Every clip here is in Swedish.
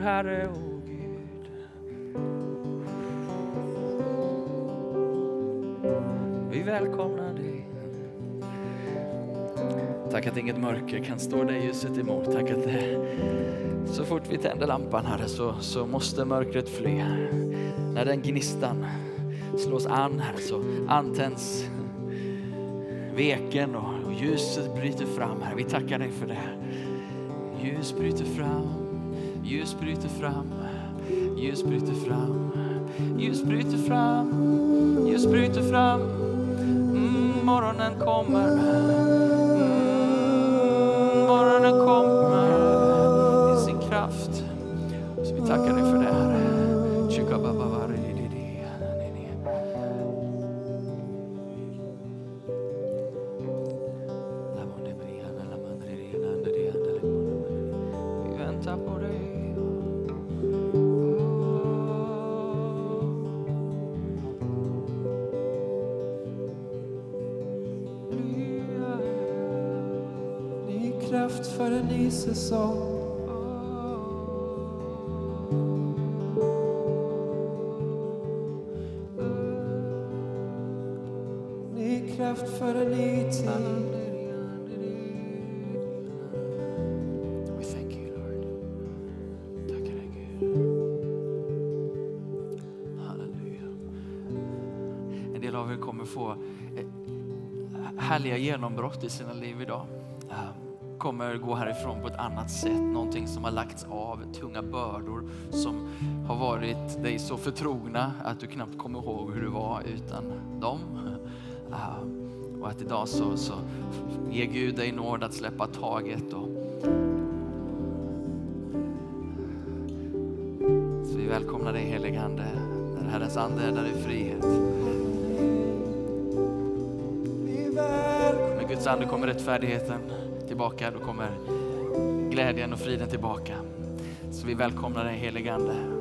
Herre och Gud. Vi välkomnar dig. Tack att inget mörker kan stå dig ljuset emot. Tack att det, så fort vi tänder lampan Herre så, så måste mörkret fly. När den gnistan slås an Herre så antänds veken och, och ljuset bryter fram Herre. Vi tackar dig för det. Ljus bryter fram, ljus bryter fram, ljus bryter fram, ljus bryter fram, ljus bryter fram. Mm, morgonen kommer. Kommer få eh, härliga genombrott i sina liv idag. Kommer gå härifrån på ett annat sätt. Någonting som har lagts av, tunga bördor som har varit dig så förtrogna att du knappt kommer ihåg hur du var utan dem. Och att idag så, så ger Gud dig nåd att släppa taget och Så vi välkomnar dig helige Ande. Där Herrens ande är där är frihet. Guds ande kommer rättfärdigheten tillbaka. Då kommer glädjen och friden tillbaka. Så vi välkomnar dig helige Ande.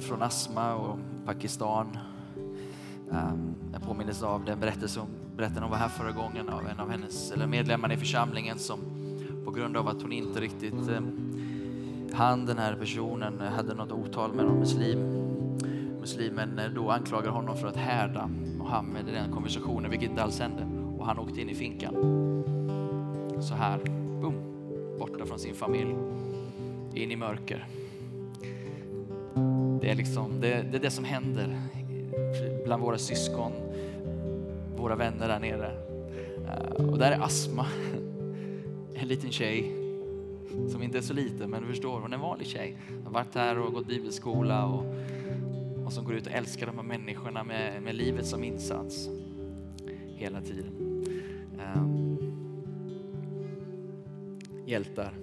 Ser från Asma och Pakistan. Ehm, jag påminns av den berättelse hon berättade när hon var här förra gången av en av hennes eller medlemmarna i församlingen som på grund av att hon inte riktigt eh, han den här personen eh, hade något otal med någon muslim muslimen eh, då anklagar honom för att härda Mohammed i den konversationen, vilket inte alls hände. Och han åkte in i finkan. Så här, boom, borta från sin familj, in i mörker. Det är, liksom, det, det är det som händer bland våra syskon, våra vänner där nere. Eh, och där är Asma, en liten tjej som inte är så liten, men du förstår, hon är en vanlig tjej. Hon har varit här och gått bibelskola och och som går ut och älskar de här människorna med, med livet som insats hela tiden. Um, hjältar,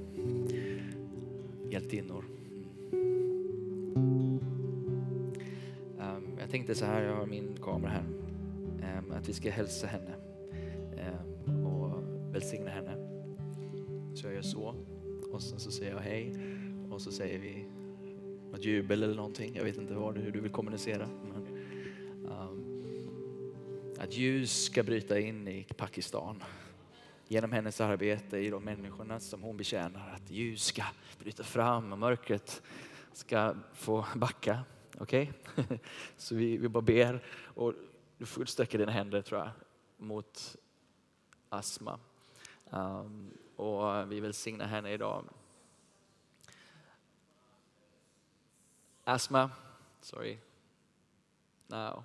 hjältinnor. Tänkte så här, jag har min kamera här, ehm, att vi ska hälsa henne ehm, och välsigna henne. Så jag gör så och sen så säger jag hej och så säger vi något jubel eller någonting. Jag vet inte vad, hur du vill kommunicera. Men, um, Att ljus ska bryta in i Pakistan genom hennes arbete i de människorna som hon betjänar. Att ljus ska bryta fram och mörkret ska få backa. Okej? Okay? Så vi, vi bara ber och du får sträcka dina händer tror jag mot Asma. Um, ehm, och vi välsignar henne idag. Asma, sorry. Now.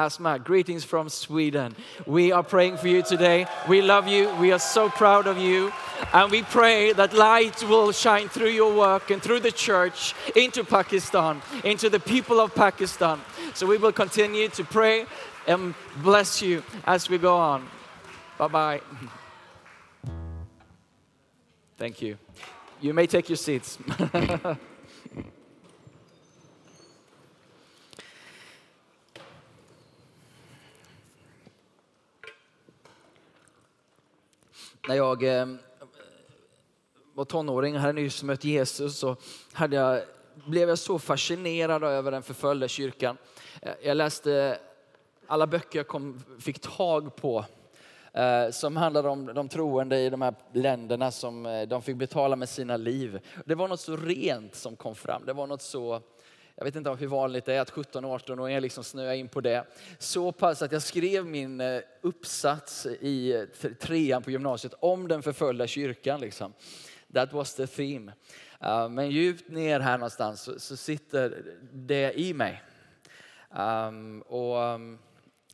Asma, greetings from Sweden. We are praying for you today. We love you. We are so proud of you. And we pray that light will shine through your work and through the church into Pakistan, into the people of Pakistan. So we will continue to pray and bless you as we go on. Bye bye. Thank you. You may take your seats. När jag eh, var tonåring och hade nyss mött Jesus så hade jag, blev jag så fascinerad över den förföljda kyrkan. Eh, jag läste alla böcker jag kom, fick tag på eh, som handlade om de troende i de här länderna som eh, de fick betala med sina liv. Det var något så rent som kom fram. Det var något så jag vet inte hur vanligt det är att 17-18-åringar liksom snöar in på det. Så pass att jag skrev min eh, uppsats i eh, trean på gymnasiet om den förföljda kyrkan. Liksom. That was the theme. Uh, men djupt ner här någonstans så sitter det i mig. Um, och, um,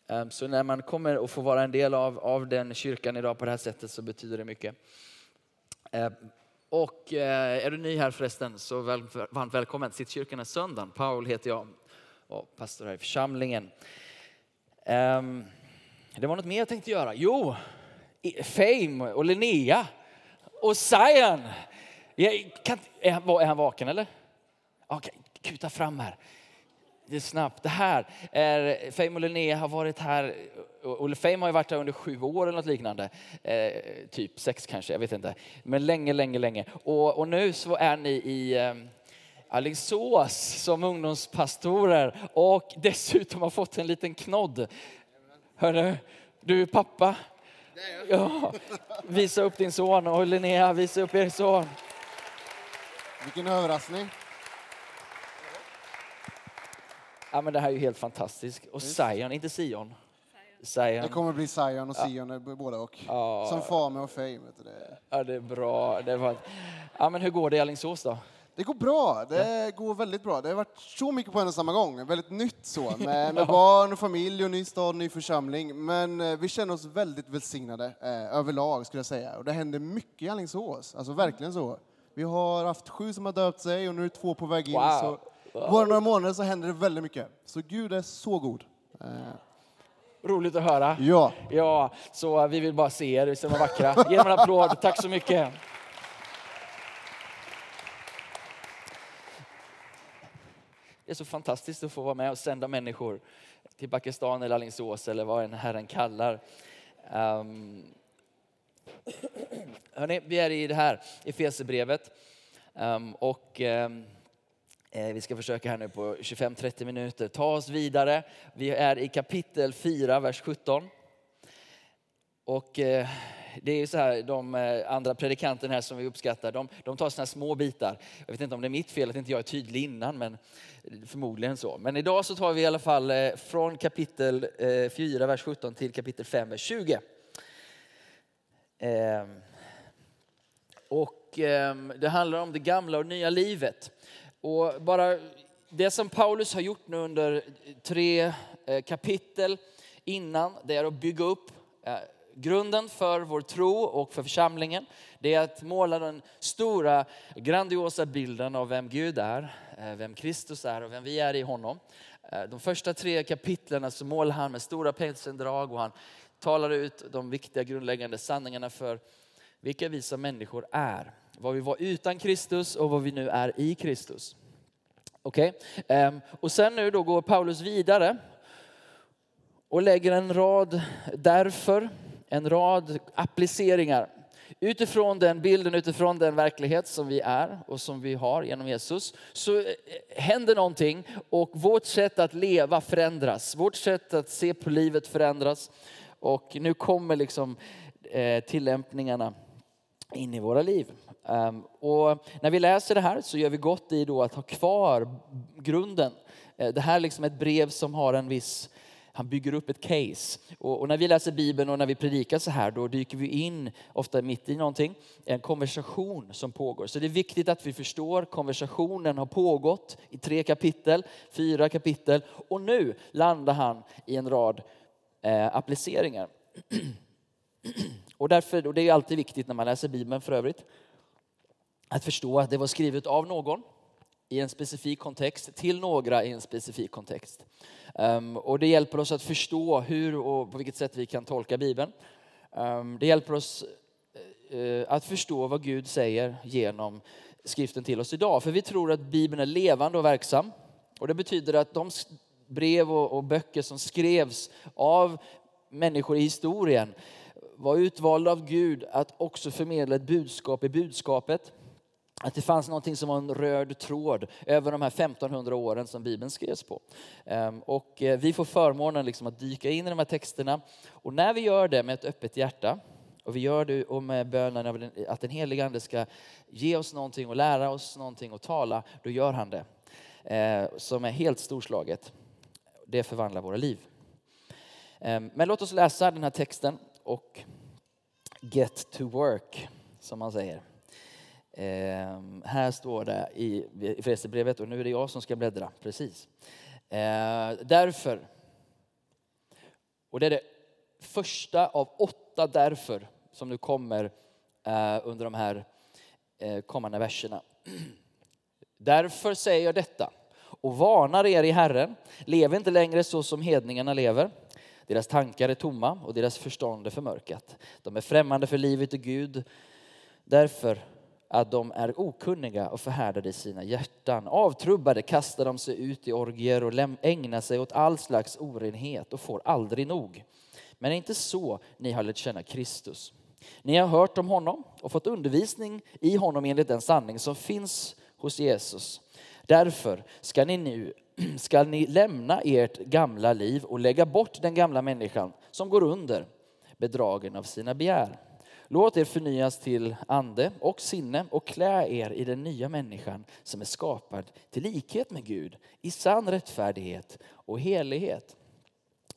um så när man kommer och får vara en del av, av den kyrkan idag på det här sättet så betyder det mycket. Uh, och eh, är du ny här förresten så väl, varmt välkommen. Sitt kyrkan är söndagen. Paul heter jag och pastor här i församlingen. Um, det var något mer jag tänkte göra. Jo, Fame och Linnea och Zion. Jag kan, är, han, är han vaken eller? Okej, okay, kuta fram här det snabbt. Det här är, Fame och Linnea har varit här, och Fame har ju varit här under sju år eller något liknande. Eh, typ sex kanske, jag vet inte. Men länge, länge, länge. Och, och nu så är ni i eh, Alingsås som ungdomspastorer och dessutom har fått en liten knodd. Hörru, du är pappa. Ja, visa upp din son och Linnea, visa upp er son. Vilken överraskning. Ja, men det här är ju helt fantastiskt. Och Zion, inte Sion. Zion. Det kommer bli Zion och Sion, ja. båda och. Ja. Som Fame och Fame. Vet det. Ja, det är bra. Det var... ja, men hur går det i Alingsås då? Det går bra. Det ja. går väldigt bra. Det har varit så mycket på en och samma gång. Väldigt nytt så. Med, med barn och familj och ny stad, ny församling. Men eh, vi känner oss väldigt välsignade eh, överlag skulle jag säga. Och det händer mycket i Alingsås. Alltså verkligen så. Vi har haft sju som har döpt sig och nu är två på väg in. Wow. Så bara några månader så händer det väldigt mycket. Så Gud är så god. Eh. Roligt att höra. Ja. Ja, så vi vill bara se er, vi är vackra. Ge dem en applåd, tack så mycket. Det är så fantastiskt att få vara med och sända människor till Pakistan eller Alingsås eller vad en Herren kallar. Um, hörni, vi är i det här Efesierbrevet um, och um, Eh, vi ska försöka här nu på 25-30 minuter ta oss vidare. Vi är i kapitel 4, vers 17. Och eh, det är ju så här, de eh, andra predikanterna här som vi uppskattar, de, de tar sina små bitar. Jag vet inte om det är mitt fel att inte jag är tydlig innan, men förmodligen så. Men idag så tar vi i alla fall från kapitel 4, vers 17 till kapitel 5, vers 20. Ehm, och ehm, det handlar om det gamla och nya livet. Och bara det som Paulus har gjort nu under tre eh, kapitel innan, det är att bygga upp eh, grunden för vår tro och för församlingen. Det är att måla den stora grandiosa bilden av vem Gud är, eh, vem Kristus är och vem vi är i honom. De första tre kapitlen så målar han med stora penseldrag och han talar ut de viktiga grundläggande sanningarna för vilka vi som människor är. Vad vi var utan Kristus och vad vi nu är i Kristus. Okej? Okay? Och sen nu då går Paulus vidare och lägger en rad därför, en rad appliceringar utifrån den bilden, utifrån den verklighet som vi är och som vi har genom Jesus, så eh, händer någonting och vårt sätt att leva förändras. Vårt sätt att se på livet förändras. Och nu kommer liksom eh, tillämpningarna in i våra liv. Ehm, och när vi läser det här så gör vi gott i då att ha kvar grunden. Eh, det här är liksom ett brev som har en viss han bygger upp ett case. Och, och, när vi läser Bibeln och när vi predikar så här, då dyker vi in, ofta mitt i någonting, en konversation som pågår. Så det är viktigt att vi förstår, konversationen har pågått i tre kapitel, fyra kapitel och nu landar han i en rad eh, appliceringar. Och, därför, och det är alltid viktigt när man läser Bibeln för övrigt, att förstå att det var skrivet av någon i en specifik kontext till några i en specifik kontext. Um, och det hjälper oss att förstå hur och på vilket sätt vi kan tolka Bibeln. Um, det hjälper oss uh, att förstå vad Gud säger genom skriften till oss idag. För vi tror att Bibeln är levande och verksam. Och det betyder att de brev och, och böcker som skrevs av människor i historien var utvald av Gud att också förmedla ett budskap i budskapet. Att det fanns någonting som var en röd tråd över de här 1500 åren som Bibeln skrevs på. Ehm, och eh, vi får förmånen liksom att dyka in i de här texterna. Och när vi gör det med ett öppet hjärta och vi gör det och med bönen att den helige Ande ska ge oss någonting och lära oss någonting och tala, då gör han det. Ehm, som är helt storslaget. Det förvandlar våra liv. Ehm, men låt oss läsa den här texten och get to work, som man säger. Eh, här står det i Efesierbrevet, och nu är det jag som ska bläddra, precis. Eh, därför, och det är det första av åtta därför som nu kommer eh, under de här eh, kommande verserna. Därför säger jag detta och varnar er i Herren, lev inte längre så som hedningarna lever deras tankar är tomma och deras förstånd är förmörkat. De är främmande för livet och Gud därför att de är okunniga och förhärdade i sina hjärtan. Avtrubbade kastar de sig ut i orgier och ägnar sig åt all slags orenhet och får aldrig nog. Men det är inte så ni har lärt känna Kristus. Ni har hört om honom och fått undervisning i honom enligt den sanning som finns hos Jesus. Därför ska ni nu ska ni lämna ert gamla liv och lägga bort den gamla människan som går under bedragen av sina begär. Låt er förnyas till ande och sinne och klä er i den nya människan som är skapad till likhet med Gud i sann rättfärdighet och helighet.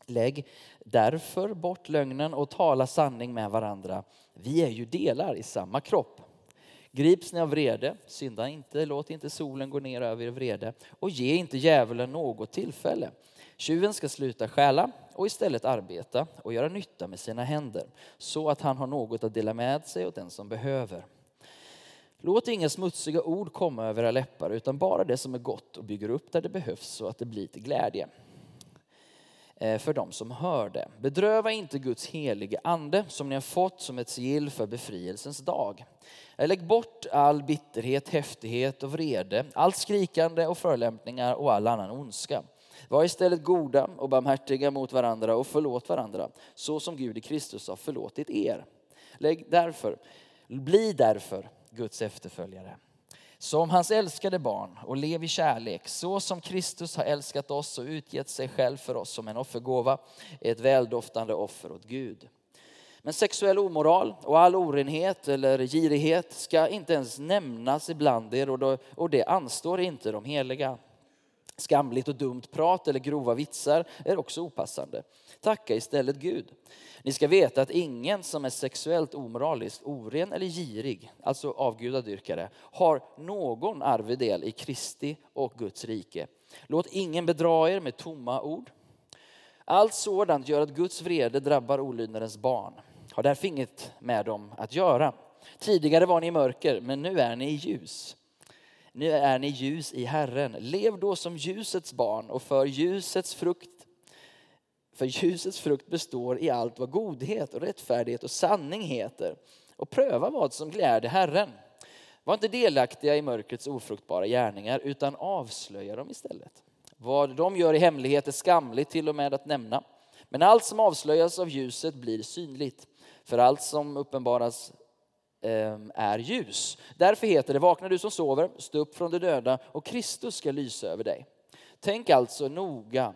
Lägg därför bort lögnen och tala sanning med varandra. Vi är ju delar i samma kropp. Grips ni av vrede, synda inte, låt inte solen gå ner över er vrede och ge inte djävulen något tillfälle. Tjuven ska sluta stjäla och istället arbeta och göra nytta med sina händer så att han har något att dela med sig åt den som behöver. Låt inga smutsiga ord komma över era läppar utan bara det som är gott och bygger upp där det behövs så att det blir till glädje. Eh, för dem som hör det. Bedröva inte Guds helige ande som ni har fått som ett sigill för befrielsens dag. Eh, lägg bort all bitterhet, häftighet och vrede, allt skrikande och förolämpningar och all annan ondska. Var istället goda och barmhärtiga mot varandra och förlåt varandra, så som Gud i Kristus har förlåtit er. Lägg därför, bli därför Guds efterföljare som hans älskade barn och lev i kärlek så som Kristus har älskat oss och utgett sig själv för oss som en offergåva, ett väldoftande offer åt Gud. Men sexuell omoral och all orenhet eller girighet ska inte ens nämnas ibland er och det anstår inte de heliga. Skamligt och dumt prat eller grova vitsar är också opassande. Tacka istället Gud. Ni ska veta att ingen som är sexuellt omoralisk, oren eller girig, alltså avgudadyrkare, har någon arvedel i Kristi och Guds rike. Låt ingen bedra er med tomma ord. Allt sådant gör att Guds vrede drabbar olydnadens barn. Har därför inget med dem att göra. Tidigare var ni i mörker, men nu är ni i ljus. Nu är ni ljus i Herren. Lev då som ljusets barn och för ljusets frukt för ljusets frukt består i allt vad godhet och rättfärdighet och sanning heter. Och pröva vad som gläder Herren. Var inte delaktiga i mörkrets ofruktbara gärningar utan avslöja dem istället. Vad de gör i hemlighet är skamligt till och med att nämna. Men allt som avslöjas av ljuset blir synligt. För allt som uppenbaras Ehm, är ljus. Därför heter det, vakna du som sover, stå upp från de döda och Kristus ska lysa över dig. Tänk alltså noga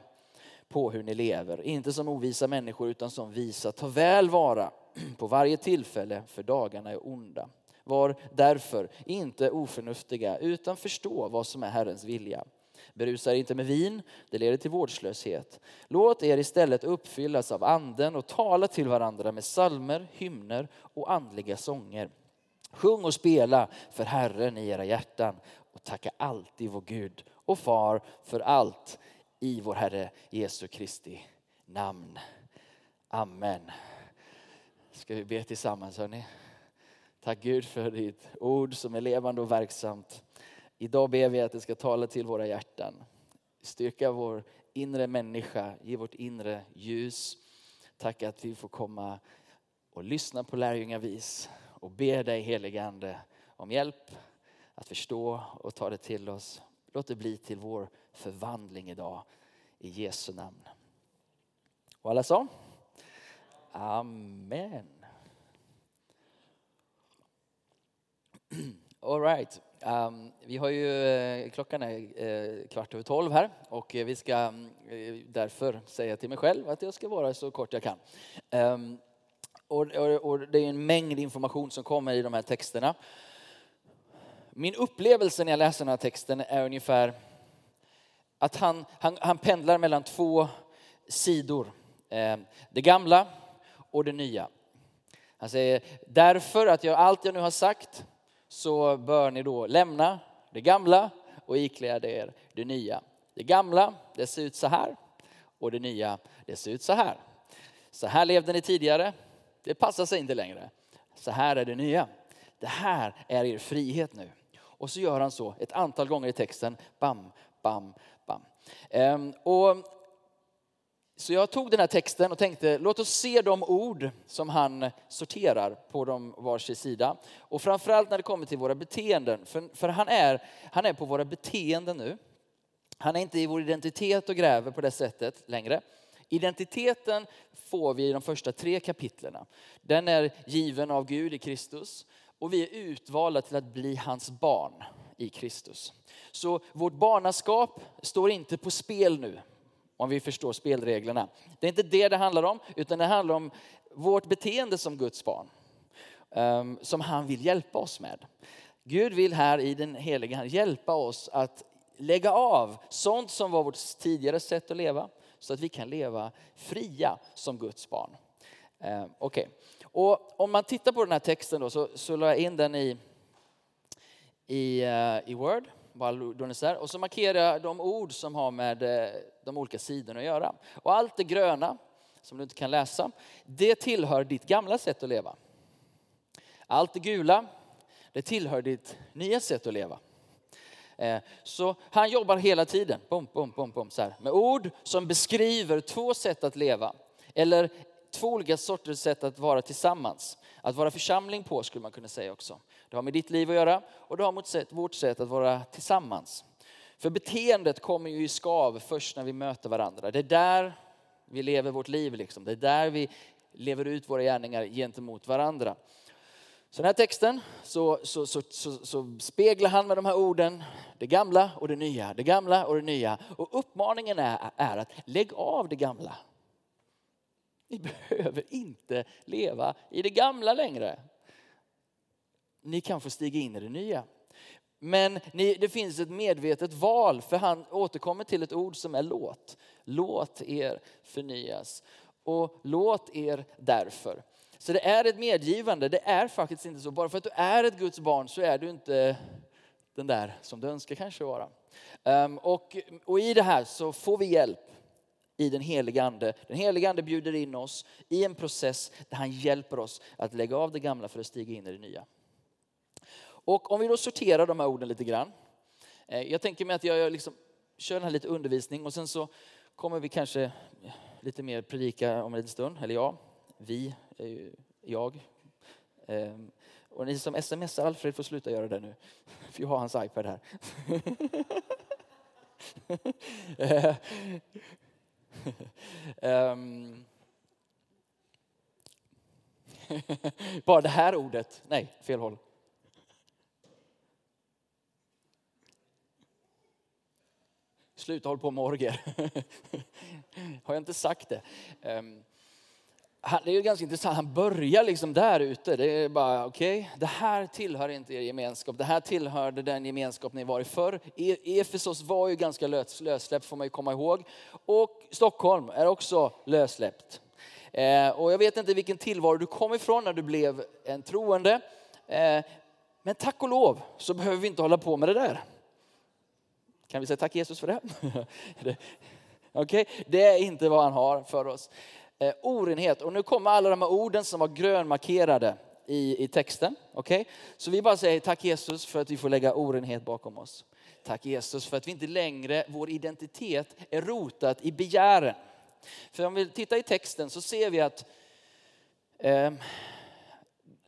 på hur ni lever, inte som ovisa människor utan som visa. Ta väl vara på varje tillfälle, för dagarna är onda. Var därför inte oförnuftiga, utan förstå vad som är Herrens vilja. Berusa er inte med vin, det leder till vårdslöshet. Låt er istället uppfyllas av anden och tala till varandra med salmer, hymner och andliga sånger. Sjung och spela för Herren i era hjärtan och tacka alltid vår Gud och Far för allt i vår Herre Jesu Kristi namn. Amen. Ska vi be tillsammans hörni? Tack Gud för ditt ord som är levande och verksamt. Idag ber vi att det ska tala till våra hjärtan. Styrka vår inre människa, ge vårt inre ljus. Tack att vi får komma och lyssna på lärjungavis och be dig helige Ande om hjälp att förstå och ta det till oss. Låt det bli till vår förvandling idag i Jesu namn. Och alla sa? Amen. All right. Um, vi har ju, eh, klockan är eh, kvart över tolv här och eh, vi ska mm, eh, därför säga till mig själv att jag ska vara så kort jag kan. Um, och, och, och, det är en mängd information som kommer i de här texterna. Min upplevelse när jag läser den här texten är ungefär att han, han, han pendlar mellan två sidor. Eh, det gamla och det nya. Han säger, därför att jag allt jag nu har sagt så bör ni då lämna det gamla och ikläda er det nya. Det gamla, det ser ut så här och det nya, det ser ut så här. Så här levde ni tidigare, det passar sig inte längre. Så här är det nya. Det här är er frihet nu. Och så gör han så ett antal gånger i texten. Bam, bam, bam. Ehm, och så jag tog den här texten och tänkte låt oss se de ord som han sorterar på de varsin sida. Och framförallt när det kommer till våra beteenden. För, för han, är, han är på våra beteenden nu. Han är inte i vår identitet och gräver på det sättet längre. Identiteten får vi i de första tre kapitlerna. Den är given av Gud i Kristus och vi är utvalda till att bli hans barn i Kristus. Så vårt barnaskap står inte på spel nu, om vi förstår spelreglerna. Det är inte det det handlar om, utan det handlar om vårt beteende som Guds barn. Ehm, som han vill hjälpa oss med. Gud vill här i den heliga Ande hjälpa oss att lägga av sånt som var vårt tidigare sätt att leva, så att vi kan leva fria som Guds barn. Ehm, okay. och om man tittar på den här texten då, så, så la jag in den i, i, uh, i Word och så markerar jag de ord som har med eh, de olika sidorna att göra. Och allt det gröna som du inte kan läsa, det tillhör ditt gamla sätt att leva. Allt det gula, det tillhör ditt nya sätt att leva. Eh, så han jobbar hela tiden bom, bom, bom, bom, så här, med ord som beskriver två sätt att leva. Eller två olika sorters sätt att vara tillsammans. Att vara församling på skulle man kunna säga också. Det har med ditt liv att göra och det har med vårt sätt att vara tillsammans. För beteendet kommer ju i skav först när vi möter varandra. Det är där vi lever vårt liv. Liksom. Det är där vi lever ut våra gärningar gentemot varandra. Så den här texten så, så, så, så, speglar han med de här orden det gamla och det nya, det gamla och det nya. Och uppmaningen är, är att lägg av det gamla. Ni behöver inte leva i det gamla längre. Ni kan få stiga in i det nya. Men ni, det finns ett medvetet val, för han återkommer till ett ord som är låt. Låt er förnyas och låt er därför. Så det är ett medgivande, det är faktiskt inte så. Bara för att du är ett Guds barn så är du inte den där som du önskar kanske vara. Ehm, och, och i det här så får vi hjälp i den heliga ande. Den heliga ande bjuder in oss i en process där han hjälper oss att lägga av det gamla för att stiga in i det nya. Och om vi då sorterar de här orden lite grann. Eh, jag tänker mig att jag liksom kör den här lite undervisning och sen så kommer vi kanske lite mer predika om en liten stund. Eller ja, vi, jag. Ehm, och ni som smsar Alfred får sluta göra det nu. För jag har hans iPad här. Eh, um, Bara det här ordet. Nej, fel håll. Sluta hålla på med orger. Har jag inte sagt det? Um, han, det är ju ganska intressant, han börjar liksom där ute. Det är bara, okej, okay, det här tillhör inte er gemenskap. Det här tillhörde den gemenskap ni var i förr. E, Efesos var ju ganska lös, lössläppt får man ju komma ihåg. Och Stockholm är också lössläppt. Eh, och jag vet inte vilken tillvaro du kom ifrån när du blev en troende. Eh, men tack och lov så behöver vi inte hålla på med det där. Kan vi säga tack Jesus för det? det Okej, okay? det är inte vad han har för oss eh, orenhet. Och nu kommer alla de här orden som var grönmarkerade i, i texten. Okay? Så vi bara säger tack Jesus för att vi får lägga orenhet bakom oss. Tack Jesus för att vi inte längre, vår identitet är rotat i begären. För om vi tittar i texten så ser vi att ehm,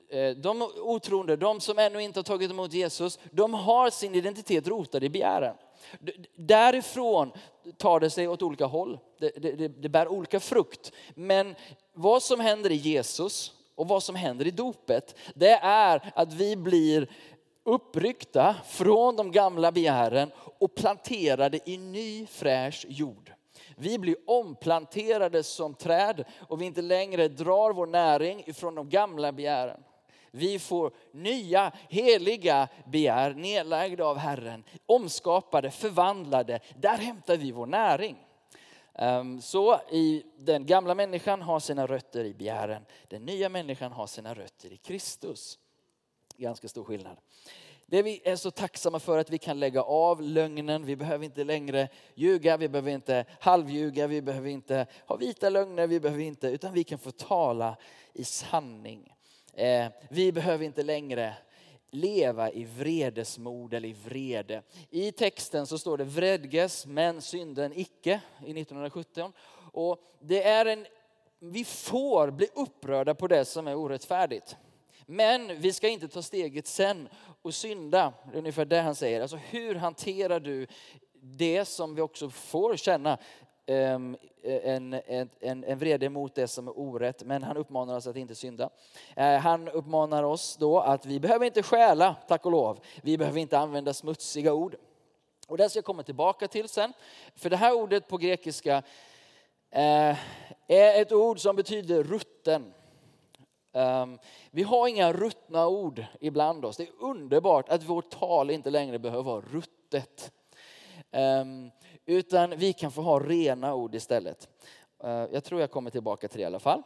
eh, de otroende, de som ännu inte har tagit emot Jesus, de har sin identitet rotad i begären. Därifrån tar det sig åt olika håll. Det, det, det bär olika frukt. Men vad som händer i Jesus och vad som händer i dopet, det är att vi blir uppryckta från de gamla begären och planterade i ny fräsch jord. Vi blir omplanterade som träd och vi inte längre drar vår näring ifrån de gamla begären. Vi får nya heliga begär nedlagda av Herren, omskapade, förvandlade. Där hämtar vi vår näring. Ehm, så i den gamla människan har sina rötter i begären. Den nya människan har sina rötter i Kristus. Ganska stor skillnad. Det vi är så tacksamma för att vi kan lägga av lögnen. Vi behöver inte längre ljuga, vi behöver inte halvljuga, vi behöver inte ha vita lögner, vi behöver inte, utan vi kan få tala i sanning. Eh, vi behöver inte längre leva i vredesmod eller i vrede. I texten så står det vredges men synden icke i 1917. Och det är en, vi får bli upprörda på det som är orättfärdigt. Men vi ska inte ta steget sen och synda. Det är ungefär det han säger. Alltså hur hanterar du det som vi också får känna Ehm, en, en, en vrede mot det som är orätt, men han uppmanar oss att inte synda. Eh, han uppmanar oss då att vi behöver inte stjäla, tack och lov. Vi behöver inte använda smutsiga ord. Och det ska jag komma tillbaka till sen. För det här ordet på grekiska eh, är ett ord som betyder rutten. Ehm, vi har inga ruttna ord ibland oss. Det är underbart att vårt tal inte längre behöver vara ruttet. Ehm, utan vi kan få ha rena ord istället. Eh, jag tror jag kommer tillbaka till det i alla fall.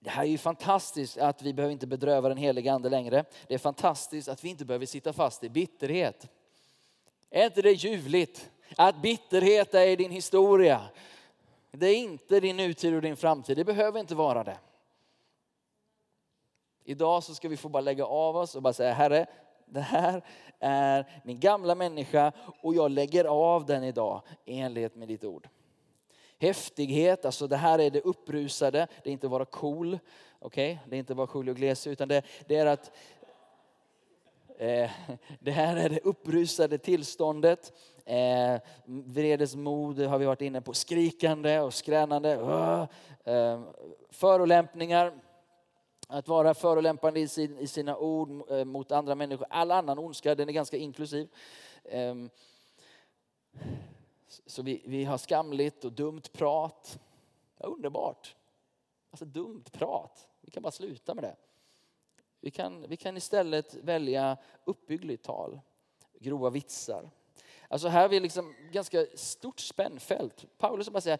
Det här är ju fantastiskt att vi behöver inte bedröva den heliga ande längre. Det är fantastiskt att vi inte behöver sitta fast i bitterhet. Är inte det ljuvligt? Att bitterhet är din historia. Det är inte din nutid och din framtid. Det behöver inte vara det. Idag så ska vi få bara lägga av oss och bara säga Herre, det här är min gamla människa och jag lägger av den idag i enlighet med ditt ord. Häftighet, alltså det här är det upprusade, det är inte att vara cool, okay? det är inte att vara sjuklig och gles, utan det, det är att eh, det här är det upprusade tillståndet. Eh, vredesmod har vi varit inne på, skrikande och skränande, uh, förolämpningar, att vara förolämpande i sina ord eh, mot andra människor. All annan ondska, den är ganska inklusiv. Ehm, så vi, vi har skamligt och dumt prat. Ja, underbart. Alltså dumt prat. Vi kan bara sluta med det. Vi kan, vi kan istället välja uppbyggligt tal, grova vitsar. Alltså här har vi liksom ganska stort spännfält. Paulus bara säger,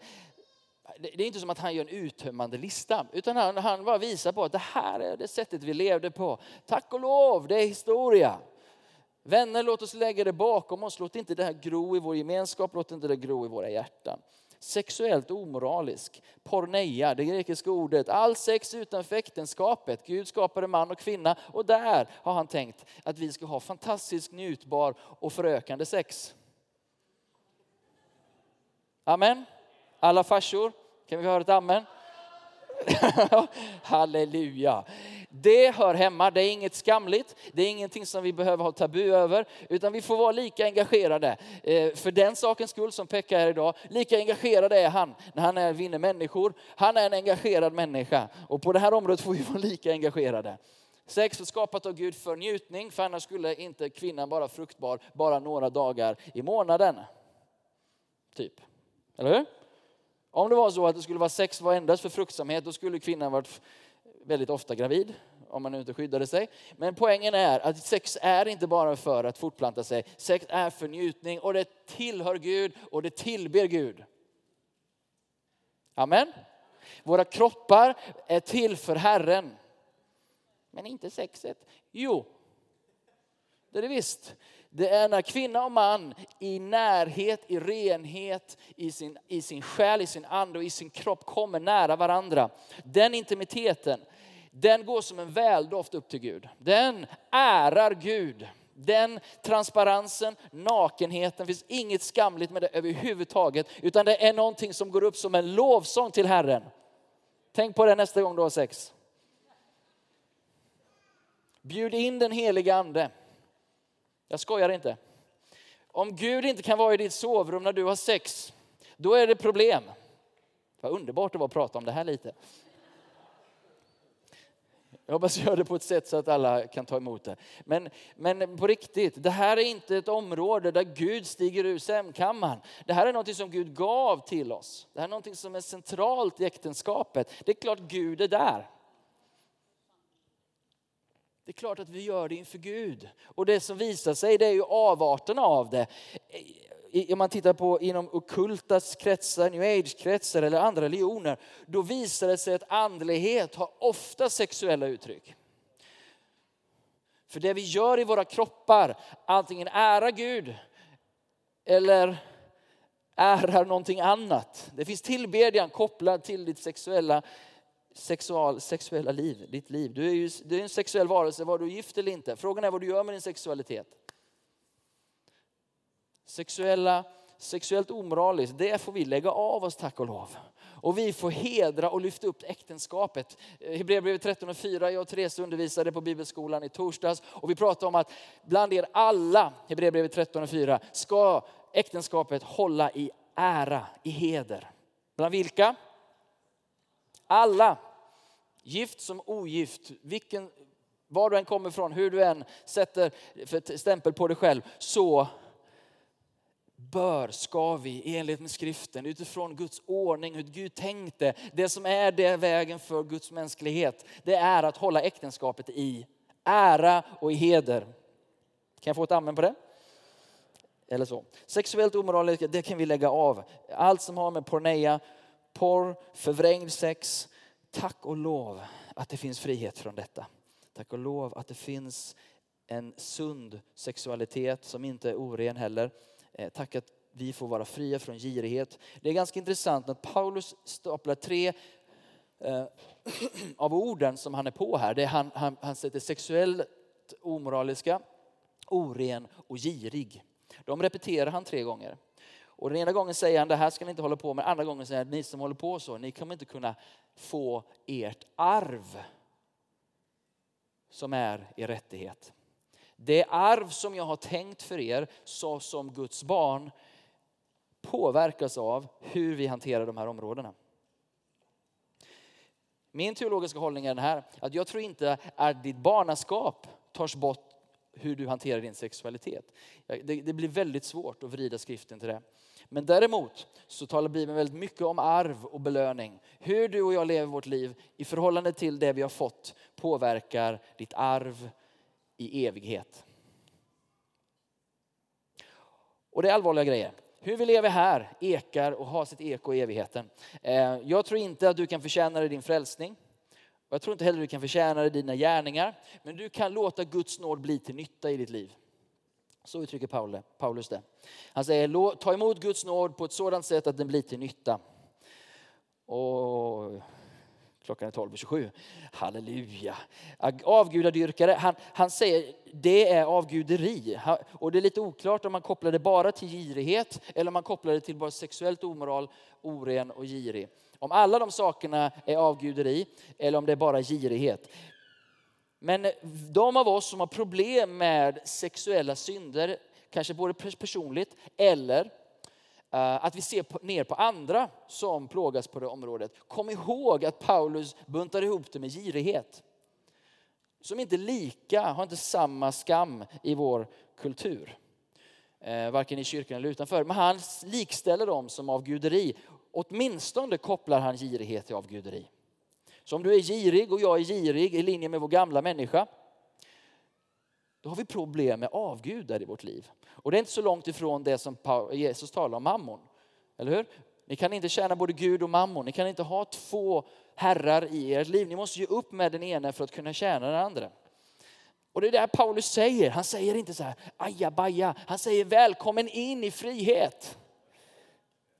det är inte som att han gör en uttömmande lista, utan han, han bara visar på att det här är det sättet vi levde på. Tack och lov, det är historia. Vänner, låt oss lägga det bakom oss. Låt inte det här gro i vår gemenskap, låt inte det gro i våra hjärtan. Sexuellt omoralisk, porneia, det grekiska ordet, all sex utanför äktenskapet. Gud skapade man och kvinna och där har han tänkt att vi ska ha fantastiskt njutbar och förökande sex. Amen. Alla farsor, kan vi höra ett amen? Halleluja. Det hör hemma, det är inget skamligt, det är ingenting som vi behöver ha tabu över, utan vi får vara lika engagerade. Eh, för den sakens skull som Pekka är idag, lika engagerad är han när han är, vinner människor. Han är en engagerad människa och på det här området får vi vara lika engagerade. Sex är skapat av Gud för njutning, för annars skulle inte kvinnan vara fruktbar bara några dagar i månaden. Typ. Eller hur? Om det var så att det skulle vara sex var endast för fruktsamhet, då skulle kvinnan varit väldigt ofta gravid, om man nu inte skyddade sig. Men poängen är att sex är inte bara för att fortplanta sig. Sex är för njutning och det tillhör Gud och det tillber Gud. Amen. Våra kroppar är till för Herren. Men inte sexet. Jo, det är det visst. Det är när kvinna och man i närhet, i renhet, i sin, i sin själ, i sin ande och i sin kropp kommer nära varandra. Den intimiteten, den går som en väldoft upp till Gud. Den ärar Gud. Den transparensen, nakenheten, finns inget skamligt med det överhuvudtaget. Utan det är någonting som går upp som en lovsång till Herren. Tänk på det nästa gång du har sex. Bjud in den heliga ande. Jag skojar inte. Om Gud inte kan vara i ditt sovrum när du har sex, då är det problem. Vad underbart det var att prata om det här lite. Jag hoppas jag gör det på ett sätt så att alla kan ta emot det. Men, men på riktigt, det här är inte ett område där Gud stiger ur sämkammaren. Det här är något som Gud gav till oss. Det här är något som är centralt i äktenskapet. Det är klart Gud är där. Det är klart att vi gör det inför Gud. Och det som visar sig det är ju avarterna av det. Om man tittar på inom okultas kretsar, new age-kretsar eller andra religioner, då visar det sig att andlighet har ofta sexuella uttryck. För det vi gör i våra kroppar, antingen ära Gud eller ärar någonting annat. Det finns tillbedjan kopplad till ditt sexuella sexual, sexuella liv, ditt liv. Du är ju du är en sexuell varelse, var du gift eller inte. Frågan är vad du gör med din sexualitet. Sexuella, sexuellt omoraliskt, det får vi lägga av oss tack och lov. Och vi får hedra och lyfta upp äktenskapet. Eh, Hebreerbrevet 13 och 4, jag och Therese undervisade på bibelskolan i torsdags och vi pratade om att bland er alla, Hebreerbrevet 13 och 4, ska äktenskapet hålla i ära, i heder. Bland vilka? Alla, gift som ogift, vilken, var du än kommer ifrån, hur du än sätter för stämpel på dig själv, så bör, ska vi i enlighet med skriften utifrån Guds ordning, hur Gud tänkte, det som är det vägen för Guds mänsklighet, det är att hålla äktenskapet i ära och i heder. Kan jag få ett amen på det? Eller så. Sexuellt omoraliskt, det kan vi lägga av. Allt som har med porneia, porr, förvrängd sex. Tack och lov att det finns frihet från detta. Tack och lov att det finns en sund sexualitet som inte är oren heller. Eh, tack att vi får vara fria från girighet. Det är ganska intressant att Paulus staplar tre eh, av orden som han är på här. Det är han, han, han sätter sexuellt omoraliska, oren och girig. De repeterar han tre gånger. Och den ena gången säger han, det här ska ni inte hålla på med. Andra gången säger han, ni som håller på så, ni kommer inte kunna få ert arv som är er rättighet. Det arv som jag har tänkt för er så som Guds barn påverkas av hur vi hanterar de här områdena. Min teologiska hållning är den här, att jag tror inte att ditt barnaskap tas bort hur du hanterar din sexualitet. Det, det blir väldigt svårt att vrida skriften till det. Men däremot så talar Bibeln väldigt mycket om arv och belöning. Hur du och jag lever vårt liv i förhållande till det vi har fått påverkar ditt arv i evighet. Och det är allvarliga grejer. Hur vi lever här ekar och har sitt eko i evigheten. Eh, jag tror inte att du kan förtjäna dig din frälsning. Jag tror inte heller du kan förtjäna dig dina gärningar. Men du kan låta Guds nåd bli till nytta i ditt liv. Så uttrycker Paulus det. Han säger ta emot Guds nåd på ett sådant sätt att den blir till nytta. Och klockan är 12.27. Halleluja. Avgudadyrkare, han, han säger det är avguderi. Och det är lite oklart om man kopplar det bara till girighet eller om man kopplar det till bara sexuellt omoral, oren och girig. Om alla de sakerna är avguderi eller om det är bara girighet. Men de av oss som har problem med sexuella synder, kanske både personligt eller eh, att vi ser ner på andra som plågas på det området. Kom ihåg att Paulus buntar ihop det med girighet. Som inte är lika, har inte samma skam i vår kultur. Eh, varken i kyrkan eller utanför. Men han likställer dem som avguderi. Åtminstone kopplar han girighet till avguderi. Så om du är girig och jag är girig i linje med vår gamla människa, då har vi problem med avgudar i vårt liv. Och det är inte så långt ifrån det som Jesus talar om mammon. Eller hur? Ni kan inte tjäna både Gud och mammon. Ni kan inte ha två herrar i ert liv. Ni måste ge upp med den ena för att kunna tjäna den andra. Och det är det Paulus säger. Han säger inte så här ajabaja. Han säger välkommen in i frihet.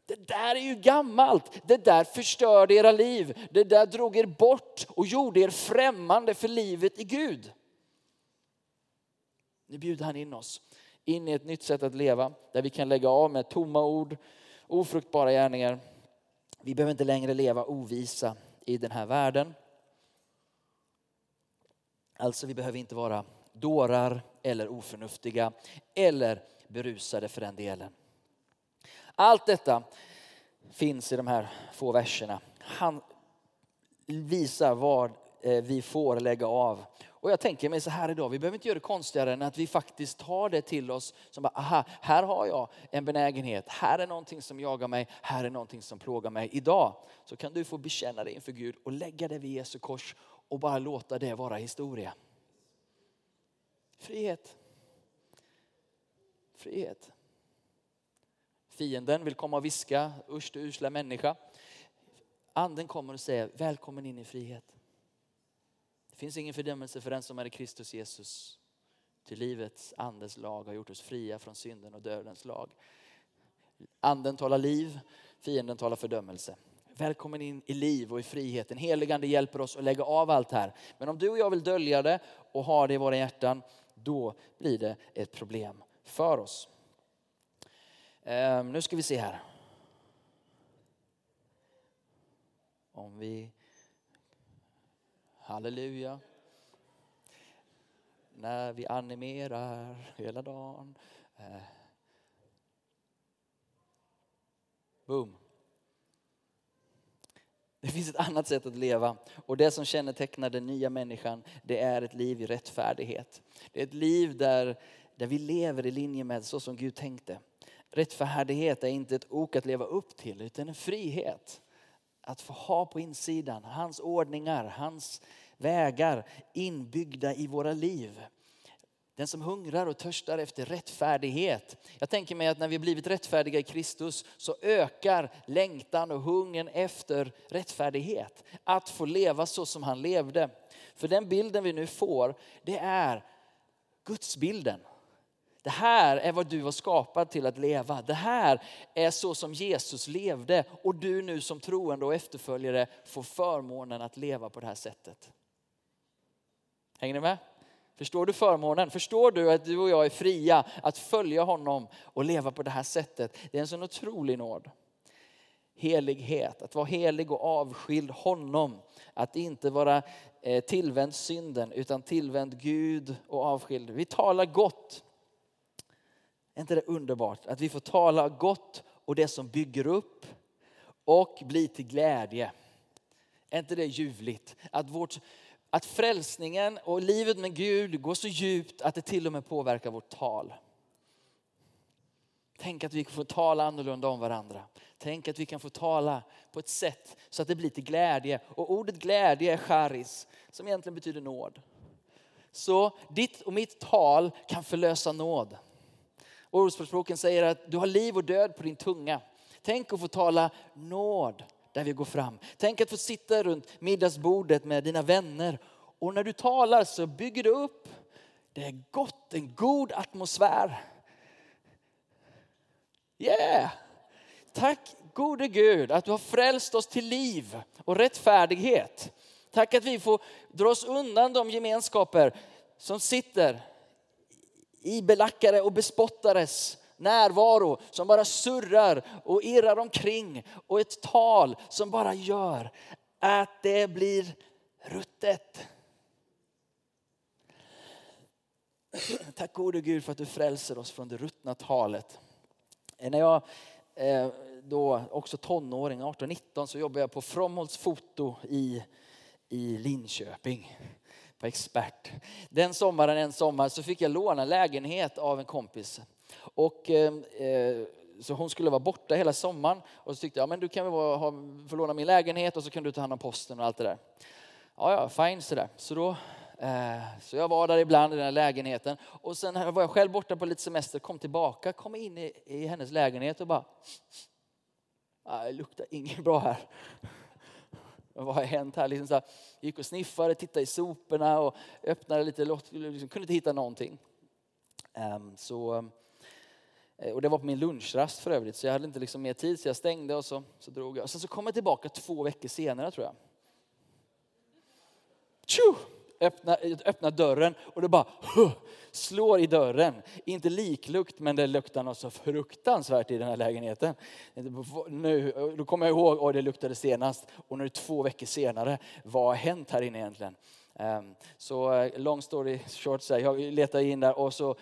Det där är ju gammalt. Det där förstörde era liv. Det där drog er bort och gjorde er främmande för livet i Gud. Nu bjuder han in oss in i ett nytt sätt att leva där vi kan lägga av med tomma ord, ofruktbara gärningar. Vi behöver inte längre leva ovisa i den här världen. Alltså vi behöver inte vara dårar eller oförnuftiga eller berusade för den delen. Allt detta finns i de här få verserna. Han visar vad eh, vi får lägga av. Och jag tänker mig så här idag, vi behöver inte göra det konstigare än att vi faktiskt tar det till oss som bara, aha, här har jag en benägenhet, här är någonting som jagar mig, här är någonting som plågar mig. Idag så kan du få bekänna det inför Gud och lägga det vid Jesu kors och bara låta det vara historia. Frihet. Frihet. Fienden vill komma och viska, usch du usla människa. Anden kommer och säger välkommen in i frihet. Det finns ingen fördömelse för den som är i Kristus Jesus. Till livets andes lag har gjort oss fria från synden och dödens lag. Anden talar liv, fienden talar fördömelse. Välkommen in i liv och i friheten. Heligande hjälper oss att lägga av allt här. Men om du och jag vill dölja det och ha det i våra hjärtan, då blir det ett problem för oss. Um, nu ska vi se här. Om vi... Halleluja. När vi animerar hela dagen. Uh. Boom. Det finns ett annat sätt att leva och det som kännetecknar den nya människan det är ett liv i rättfärdighet. Det är ett liv där, där vi lever i linje med så som Gud tänkte. Rättfärdighet är inte ett ok att leva upp till utan en frihet. Att få ha på insidan hans ordningar, hans vägar inbyggda i våra liv. Den som hungrar och törstar efter rättfärdighet. Jag tänker mig att när vi blivit rättfärdiga i Kristus så ökar längtan och hungern efter rättfärdighet. Att få leva så som han levde. För den bilden vi nu får, det är Gudsbilden. Det här är vad du var skapad till att leva. Det här är så som Jesus levde och du nu som troende och efterföljare får förmånen att leva på det här sättet. Hänger ni med? Förstår du förmånen? Förstår du att du och jag är fria att följa honom och leva på det här sättet? Det är en sån otrolig nåd. Helighet, att vara helig och avskild honom. Att inte vara eh, tillvänd synden utan tillvänd Gud och avskild. Vi talar gott är inte det underbart att vi får tala gott och det som bygger upp och blir till glädje? Är inte det ljuvligt? Att, vårt, att frälsningen och livet med Gud går så djupt att det till och med påverkar vårt tal. Tänk att vi kan få tala annorlunda om varandra. Tänk att vi kan få tala på ett sätt så att det blir till glädje. Och ordet glädje är charis, som egentligen betyder nåd. Så ditt och mitt tal kan förlösa nåd. Ordspråksboken säger att du har liv och död på din tunga. Tänk att få tala nåd där vi går fram. Tänk att få sitta runt middagsbordet med dina vänner. Och när du talar så bygger du upp. Det är gott, en god atmosfär. Yeah! Tack gode Gud att du har frälst oss till liv och rättfärdighet. Tack att vi får dra oss undan de gemenskaper som sitter i belackare och bespottares närvaro som bara surrar och irrar omkring och ett tal som bara gör att det blir ruttet. Tack gode Gud för att du frälser oss från det ruttna talet. Eh, när jag eh, då också tonåring, 18-19, så jobbade jag på Fromholts foto i, i Linköping på Expert. Den sommaren, en sommar, så fick jag låna lägenhet av en kompis. Och, eh, eh så hon skulle vara borta hela sommaren. Och så tyckte jag, men du kan väl ha, få låna min lägenhet och så kan du ta hand om posten och allt det där. Ja, ja, fine sådär. Så då eh, så jag var där ibland i den här lägenheten. Och sen var jag själv borta på lite semester, kom tillbaka, kom in i, i hennes lägenhet och bara... Ah, det luktar inget bra här. Vad har hänt här? Liksom så här, gick och sniffade, tittade i soporna och öppnade lite, liksom, kunde inte hitta någonting. Um, så, eh, och det var på min lunchrast för övrigt, så jag hade inte liksom mer tid så jag stängde och så, så drog jag. Sen så kom jag tillbaka två veckor senare tror jag. Tju! Öppnar, öppnar dörren och det bara huh, slår i dörren. Inte liklukt, men det luktar något så fruktansvärt i den här lägenheten. Nu, då kommer jag ihåg, att det luktade senast. Och nu är det två veckor senare. Vad har hänt här inne egentligen? Ehm, så eh, long story short, så jag letar in där och så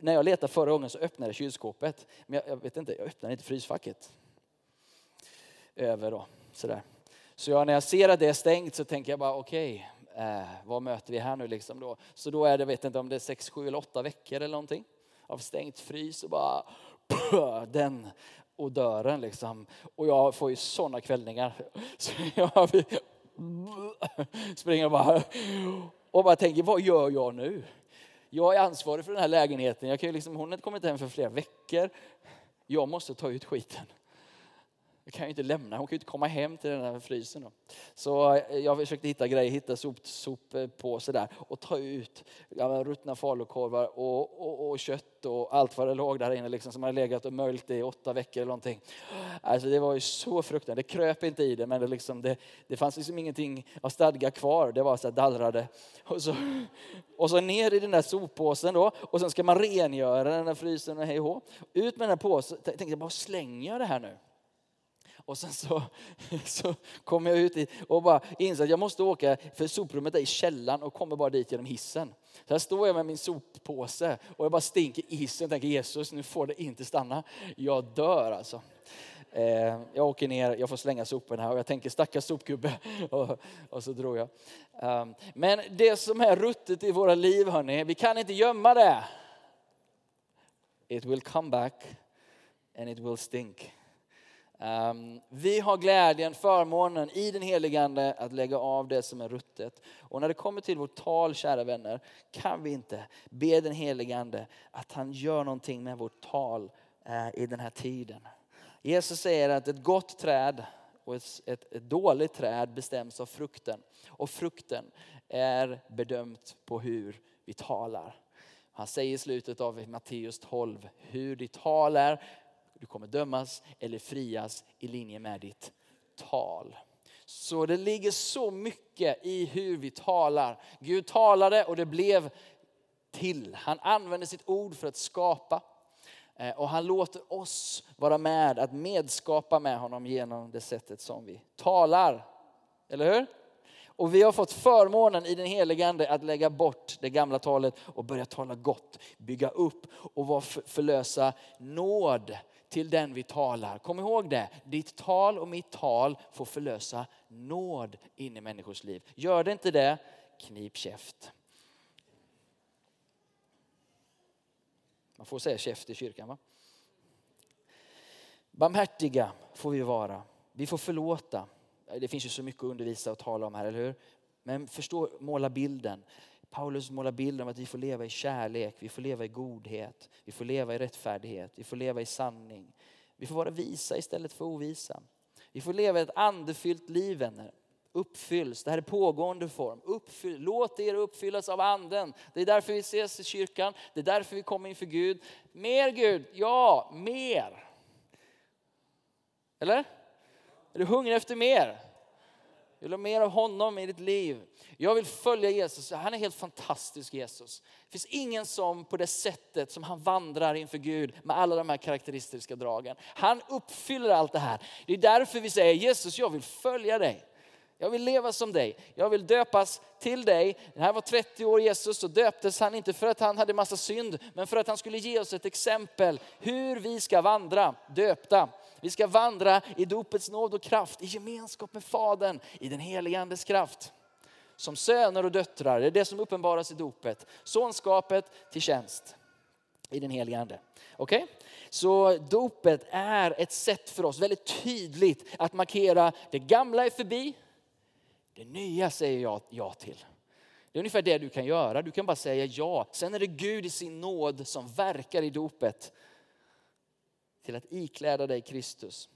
när jag letade förra gången så öppnade jag kylskåpet. Men jag, jag vet inte, jag öppnade inte frysfacket. Över då, sådär. Så jag, när jag ser att det är stängt så tänker jag bara okej, okay, eh, vad möter vi här nu liksom då? Så då är det, vet inte om det är sex, sju eller åtta veckor eller någonting av stängt frys och bara pö, den odören liksom. Och jag får ju sådana kvällningar. Så jag springer bara, och bara tänker, vad gör jag nu? Jag är ansvarig för den här lägenheten. Jag kan ju liksom, hon har inte kommit hem för flera veckor. Jag måste ta ut skiten. Jag kan ju inte lämna, hon kan ju inte komma hem till den här frysen. Då. Så eh, jag försökte hitta grejer, hitta soppåse eh, där och ta ut ja, ruttna falukorvar och, och, och, kött och allt vad det låg där inne liksom, som hade legat och möljt i åtta veckor eller någonting. Alltså det var ju så fruktansvärt, det kröp inte i det men det, liksom, det, det fanns liksom ingenting av stadga kvar, det var så dallrade. Och så, och så ner i den där soppåsen då och sen ska man rengöra den där frysen och hej och Ut med den här påsen, tänkte jag bara slänger jag det här nu? Och sen så, så kom jag ut och bara insåg att jag måste åka, för soprummet är i källaren och kommer bara dit genom hissen. Så här står jag med min soppåse och jag bara stinker i hissen och tänker Jesus, nu får det inte stanna. Jag dör alltså. Eh, jag åker ner, jag får slänga soporna och jag tänker stackars sopgubbe. Och, och så drog jag. Ehm, men det som är ruttet i våra liv, hörni, vi kan inte gömma det. It will come back and it will stink. Ehm, vi har glädjen, förmånen i den helige Ande att lägga av det som är ruttet. Och när det kommer till vårt tal, kära vänner, kan vi inte be den helige Ande att han gör någonting med vårt tal eh, i den här tiden. Jesus säger att ett gott träd och ett, ett, ett dåligt träd bestäms av frukten. Och frukten är bedömt på hur vi talar. Han säger i slutet av Matteus 12, hur ditt tal är du kommer dömas eller frias i linje med ditt tal. Så det ligger så mycket i hur vi talar. Gud talade och det blev till. Han använde sitt ord för att skapa. Eh, och han låter oss vara med att medskapa med honom genom det sättet som vi talar. Eller hur? Och vi har fått förmånen i den helige Ande att lägga bort det gamla talet och börja tala gott, bygga upp och förlösa nåd till den vi talar. Kom ihåg det, ditt tal och mitt tal får förlösa nåd in i människors liv. Gör det inte det, knip käft. Man får säga käft i kyrkan va? Barmhärtiga får vi vara. Vi får förlåta. Det finns ju så mycket att undervisa och tala om här, eller hur? Men förstå, måla bilden. Paulus målar bilden av att vi får leva i kärlek, vi får leva i godhet, vi får leva i rättfärdighet, vi får leva i sanning. Vi får vara visa istället för ovisa. Vi får leva ett andefyllt liv vänner. Uppfylls, det här är pågående form. Uppfyll, låt er uppfyllas av anden. Det är därför vi ses i kyrkan, det är därför vi kommer inför Gud. Mer Gud, ja, mer. Eller? Är du hungrig efter mer? Vill ha mer av honom i ditt liv? Jag vill följa Jesus. Han är helt fantastisk Jesus. Det finns ingen som på det sättet som han vandrar inför Gud med alla de här karaktäristiska dragen. Han uppfyller allt det här. Det är därför vi säger Jesus, jag vill följa dig. Jag vill leva som dig. Jag vill döpas till dig. Det här var 30 år Jesus och döptes han inte för att han hade massa synd, men för att han skulle ge oss ett exempel hur vi ska vandra döpta. Vi ska vandra i dopets nåd och kraft, i gemenskap med Fadern, i den helige Andes kraft. Som söner och döttrar, det är det som uppenbaras i dopet. Sonskapet till tjänst i den helige Ande. Okej? Okay? Så dopet är ett sätt för oss väldigt tydligt att markera det gamla är förbi, det nya säger jag ja till. Det är ungefär det du kan göra. Du kan bara säga ja. Sen är det Gud i sin nåd som verkar i dopet till att ikläda dig Kristus.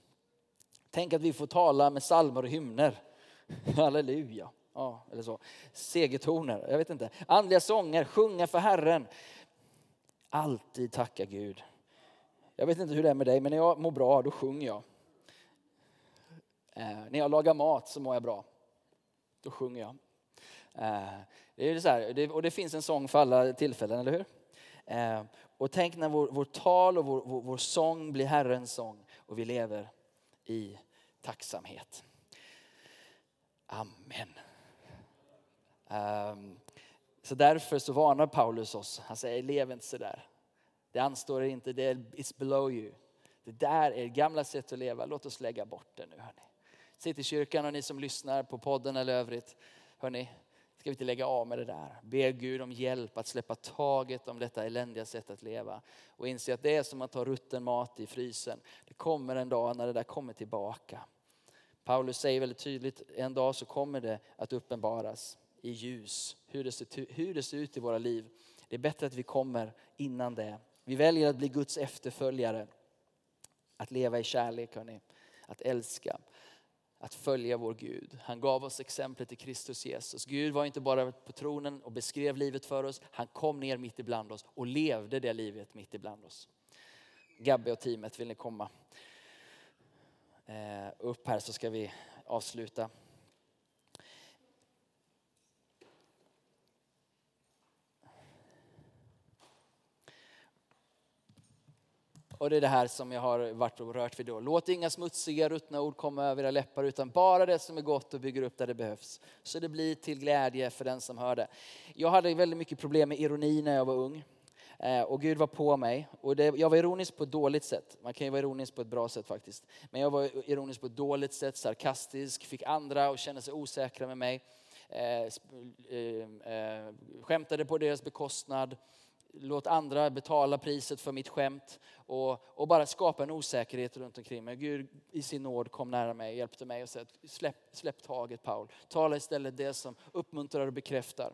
Tänk att vi får tala med salmer och hymner. Halleluja. Ja, eller så. Segertoner, jag vet inte. Andliga sånger, sjunga för Herren. Alltid tacka Gud. Jag vet inte hur det är med dig, men när jag mår bra då sjunger jag. Eh, när jag lagar mat så mår jag bra. Då sjunger jag. Eh, det är så här, och det finns en sång för alla tillfällen, eller hur? Eh, och tänk när vår, vår tal och vår, vår, vår sång blir Herrens sång och vi lever i tacksamhet. Amen. Um, så därför så varnar Paulus oss. Han säger, lev inte sådär. Det anstår er inte, det är it's below you. Det där är gamla sätt att leva. Låt oss lägga bort det nu. Hörni. Sitt i kyrkan och ni som lyssnar på podden eller övrigt. Hörni, ska vi inte lägga av med det där? Be Gud om hjälp att släppa taget om detta eländiga sätt att leva. Och inse att det är som att ta rutten mat i frysen. Det kommer en dag när det där kommer tillbaka. Paulus säger väldigt tydligt, en dag så kommer det att uppenbaras i ljus hur det, ser, hur det ser ut i våra liv. Det är bättre att vi kommer innan det. Vi väljer att bli Guds efterföljare. Att leva i kärlek, hörni. att älska att följa vår Gud. Han gav oss exemplet i Kristus Jesus. Gud var inte bara på tronen och beskrev livet för oss. Han kom ner mitt ibland oss och levde det livet mitt ibland oss. Gabbe och teamet, vill ni komma eh, upp här så ska vi avsluta. Och det är det här som jag har varit och rört vid då. Låt inga smutsiga, ruttna ord komma över era läppar utan bara det som är gott och bygger upp där det behövs. Så det blir till glädje för den som hör det. Jag hade väldigt mycket problem med ironi när jag var ung. Eh, och Gud var på mig. Och det, jag var ironisk på ett dåligt sätt. Man kan ju vara ironisk på ett bra sätt faktiskt. Men jag var ironisk på ett dåligt sätt, sarkastisk, fick andra att känna sig osäkra med mig. Eh, eh, eh, skämtade på deras bekostnad låt andra betala priset för mitt skämt och, och bara skapa en osäkerhet runt omkring mig. Gud i sin nåd kom nära mig, och hjälpte mig och sa släpp, släpp taget Paul. Tala istället det som uppmuntrar och bekräftar.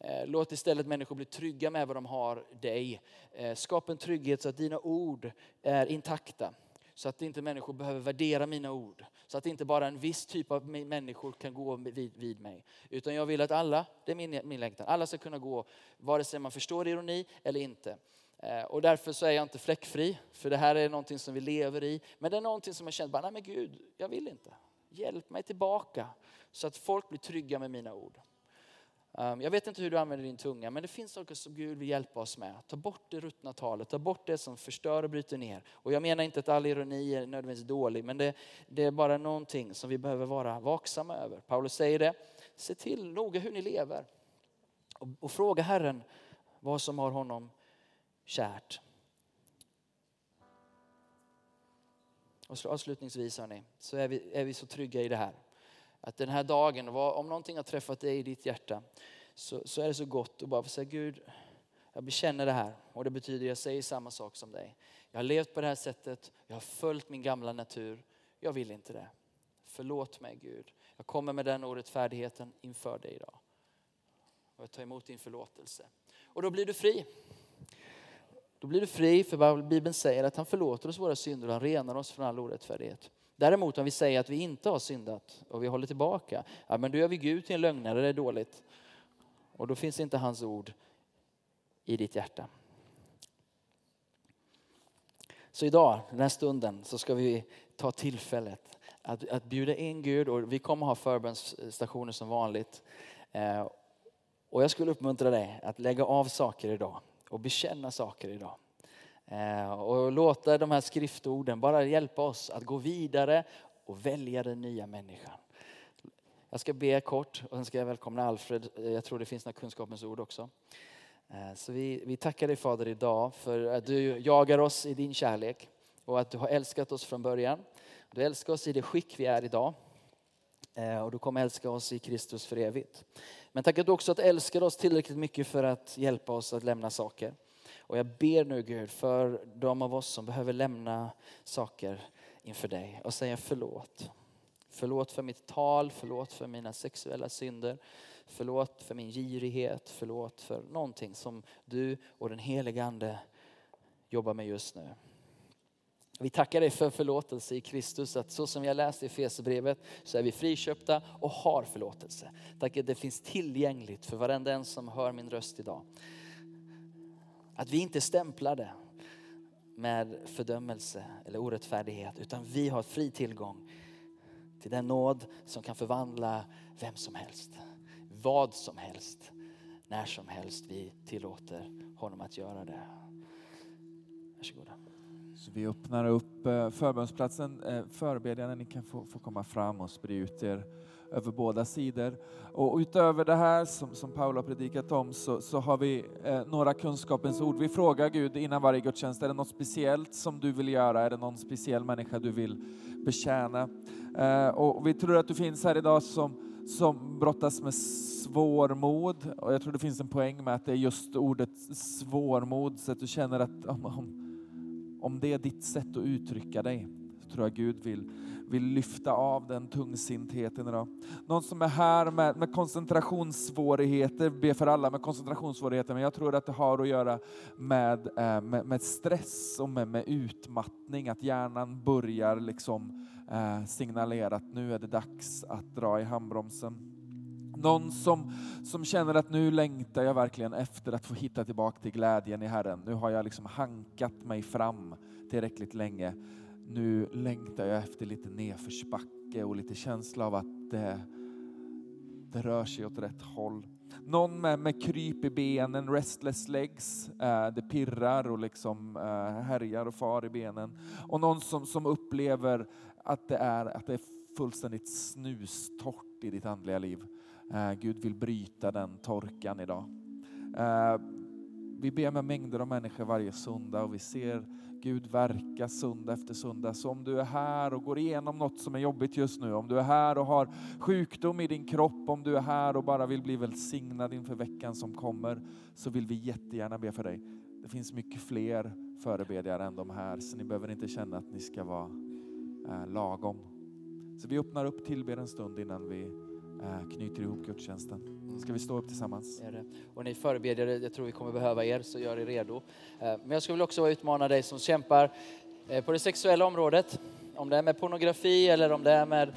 Eh, låt istället människor bli trygga med vad de har dig. Eh, skapa en trygghet så att dina ord är intakta. Så att inte människor behöver värdera mina ord. Så att inte bara en viss typ av människor kan gå vid, vid mig. Utan jag vill att alla, det är min, min längtan, alla ska kunna gå vare sig man förstår ironi eller inte. Eh, och därför så är jag inte fläckfri, för det här är någonting som vi lever i. Men det är någonting som jag känner, bara, nej men Gud, jag vill inte. Hjälp mig tillbaka så att folk blir trygga med mina ord. Ehm, jag vet inte hur du använder din tunga, men det finns saker som Gud vill hjälpa oss med. Ta bort det ruttna talet, ta bort det som förstör och bryter ner. Och jag menar inte att all ironi är nödvändigtvis dålig, men det, det är bara någonting som vi behöver vara vaksamma över. Paulus säger det, se till noga hur ni lever. Och, och fråga Herren vad som har honom kärt. Och så avslutningsvis hörni, så är vi, är vi så trygga i det här. Att den här dagen, om någonting har träffat dig i ditt hjärta, så, så är det så gott att bara få säga Gud, jag bekänner det här och det betyder att jag säger samma sak som dig. Jag har levt på det här sättet, jag har följt min gamla natur, jag vill inte det. Förlåt mig Gud. Jag kommer med den orättfärdigheten inför dig idag. Och jag tar emot din förlåtelse. Och då blir du fri. Då blir du fri för Bibeln säger att han förlåter oss våra synder och han renar oss från all orättfärdighet. Däremot om vi säger att vi inte har syndat och vi håller tillbaka, ja, men då gör vi Gud till en lögnare, det är dåligt. Och då finns inte hans ord i ditt hjärta. Så idag, den här stunden, så ska vi ta tillfället att, att bjuda in Gud och vi kommer ha förbönsstationer som vanligt. Eh, och jag skulle uppmuntra dig att lägga av saker idag och bekänna saker idag. Eh, och låta de här skriftorden bara hjälpa oss att gå vidare och välja den nya människan. Jag ska be kort och sen ska jag välkomna Alfred. Eh, jag tror det finns några kunskapens ord också. Eh, så vi, vi tackar dig Fader idag för att du jagar oss i din kärlek och att du har älskat oss från början. Du älskar oss i det skick vi är idag. Och du kommer älska oss i Kristus för evigt. Men tack att du också att älskar oss tillräckligt mycket för att hjälpa oss att lämna saker. Och jag ber nu Gud för de av oss som behöver lämna saker inför dig och säga förlåt. Förlåt för mitt tal, förlåt för mina sexuella synder. Förlåt för min girighet, förlåt för någonting som du och den helige Ande jobbar med just nu. Vi tackar dig för förlåtelse i Kristus, att så som jag läst i Fesebrevet så är vi friköpta och har förlåtelse. Tack att det finns tillgängligt för varenda en som hör min röst idag. Att vi inte är stämplade med fördömelse eller orättfärdighet utan vi har fri tillgång till den nåd som kan förvandla vem som helst. Vad som helst, när som helst vi tillåter honom att göra det. Varsågoda. Så vi öppnar upp förbönsplatsen. Eh, eh Förebedjarna, ni kan få, få komma fram och sprida ut er över båda sidor. Och utöver det här som, som Paul har predikat om så, så har vi eh, några kunskapens ord. Vi frågar Gud innan varje gudstjänst, är det något speciellt som du vill göra? Är det någon speciell människa du vill betjäna? Eh, och vi tror att du finns här idag som, som brottas med svårmod. Och jag tror det finns en poäng med att det är just ordet svårmod, så att du känner att om, om, om det är ditt sätt att uttrycka dig, så tror jag Gud vill, vill lyfta av den tungsintheten idag. Någon som är här med, med koncentrationssvårigheter, ber för alla med koncentrationssvårigheter, men jag tror att det har att göra med, eh, med, med stress och med, med utmattning, att hjärnan börjar liksom eh, signalera att nu är det dags att dra i handbromsen. Någon som, som känner att nu längtar jag verkligen efter att få hitta tillbaka till glädjen i Herren. Nu har jag liksom hankat mig fram tillräckligt länge. Nu längtar jag efter lite nedförsbacke och lite känsla av att det, det rör sig åt rätt håll. Någon med, med kryp i benen, restless legs, eh, det pirrar och liksom eh, härjar och far i benen. Och någon som, som upplever att det, är, att det är fullständigt snustort i ditt andliga liv. Eh, Gud vill bryta den torkan idag. Eh, vi ber med mängder av människor varje söndag och vi ser Gud verka söndag efter söndag. Så om du är här och går igenom något som är jobbigt just nu, om du är här och har sjukdom i din kropp, om du är här och bara vill bli välsignad inför veckan som kommer, så vill vi jättegärna be för dig. Det finns mycket fler förebedjare än de här, så ni behöver inte känna att ni ska vara eh, lagom. Så vi öppnar upp tillber en stund innan vi Eh, knyter ihop gudstjänsten. Ska vi stå upp tillsammans? Och ni förebedjare, jag tror vi kommer behöva er, så gör er redo. Eh, men jag skulle också utmana dig som kämpar eh, på det sexuella området. Om det är med pornografi eller om det är med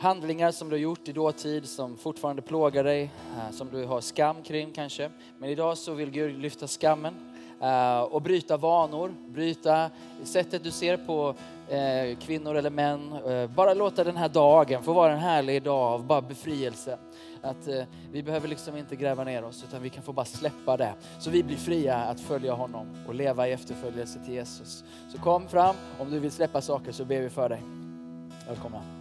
handlingar som du har gjort i dåtid som fortfarande plågar dig, som du har skam kring kanske. Men idag så vill Gud lyfta skammen Eh, och bryta vanor, bryta sättet du ser på eh, kvinnor eller män. Eh, bara låta den här dagen få vara en härlig dag av bara befrielse. Att vi behöver liksom inte gräva ner oss utan vi kan få bara släppa det. Så vi blir fria att följa honom och leva i efterföljelse till Jesus. Så kom fram, om du vill släppa saker så ber vi för dig. Välkomna.